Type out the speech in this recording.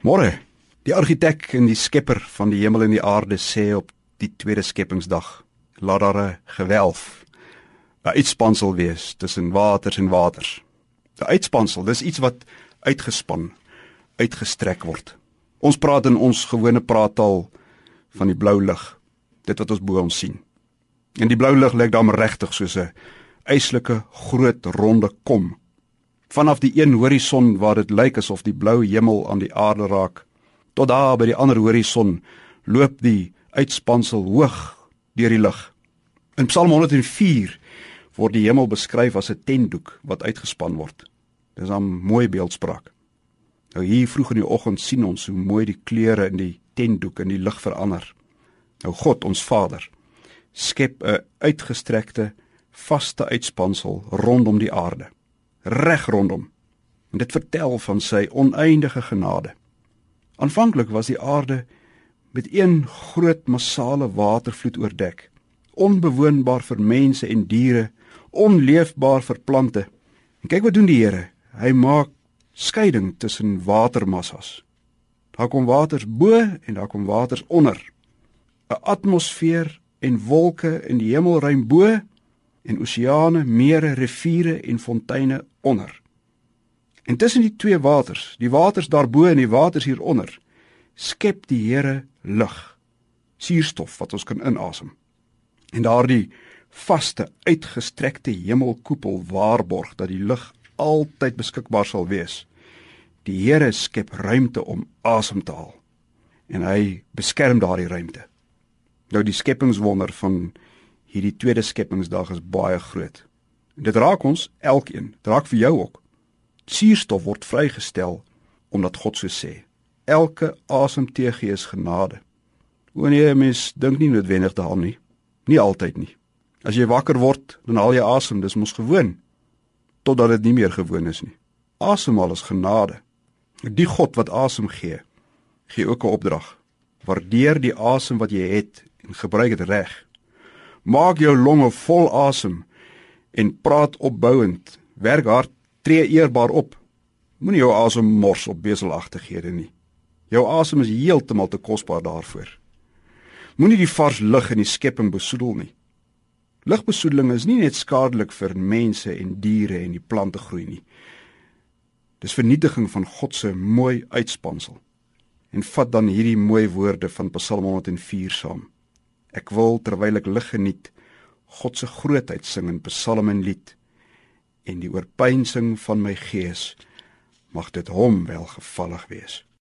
Môre. Die argitek en die skepper van die hemel en die aarde sê op die tweede skepingsdag: Laat daar 'n gewelf, 'n uitspansel wees tussen waters en waters. 'n Uitspansel, dis iets wat uitgespan, uitgestrek word. Ons praat in ons gewone praattaal van die blou lig, dit wat ons bo ons sien. En die blou lig lyk dan regtig soos 'n eislike groot ronde kom vanaf die een horison waar dit lyk asof die blou hemel aan die aarde raak tot daar by die ander horison loop die uitspansel hoog deur die lug. In Psalm 104 word die hemel beskryf as 'n tentdoek wat uitgespan word. Dis 'n mooi beeldspraak. Nou hier vroeg in die oggend sien ons hoe mooi die kleure in die tentdoek in die lig verander. Nou God ons Vader skep 'n uitgestrekte vaste uitspansel rondom die aarde reg rondom. En dit vertel van sy oneindige genade. Aanvanklik was die aarde met een groot massale watervloed oordek, onbewoonbaar vir mense en diere, onleefbaar vir plante. En kyk wat doen die Here? Hy maak skeiding tussen watermassas. Daar kom waters bo en daar kom waters onder. 'n Atmosfeer en wolke in die hemelruim bo en oseane, mere, riviere en fonteine onder. En tussen die twee waters, die waters daarbo en die waters hieronder, skep die Here lug, suurstof wat ons kan inasem. En daardie vaste, uitgestrekte hemelkoepel waarborg dat die lug altyd beskikbaar sal wees. Die Here skep ruimte om asem te haal en hy beskerm daardie ruimte. Nou die skepingswonder van hierdie tweede skepingsdag is baie groot. En dit raak ons elkeen, dit raak vir jou ook. Suurstof word vrygestel omdat God so sê. Elke asemteug is genade. Wanneer jy mens dink nie noodwendig daaraan nie. Nie altyd nie. As jy wakker word, dan haal jy asem, dis mos gewoon totdat dit nie meer gewoon is nie. Asemhaal is genade. Die God wat asem gee, gee ook 'n opdrag. Waardeer die asem wat jy het en gebruik dit reg. Maak jou longe vol asem en praat opbouend. Werk hard, tree eerbaar op. Moenie jou asem mors op beselagtighede nie. Jou asem is heeltemal te kosbaar daarvoor. Moenie die vars lug in die skepping besoedel nie. Lugbesoedeling is nie net skadelik vir mense en diere en die plante groei nie. Dis vernietiging van God se mooi uitspansel. En vat dan hierdie mooi woorde van Psalm 104 saam. Ek wil terwyl ek lig geniet, God se grootheid sing in psalm en lied en die oorpeinsing van my gees mag dit hom welgevallig wees.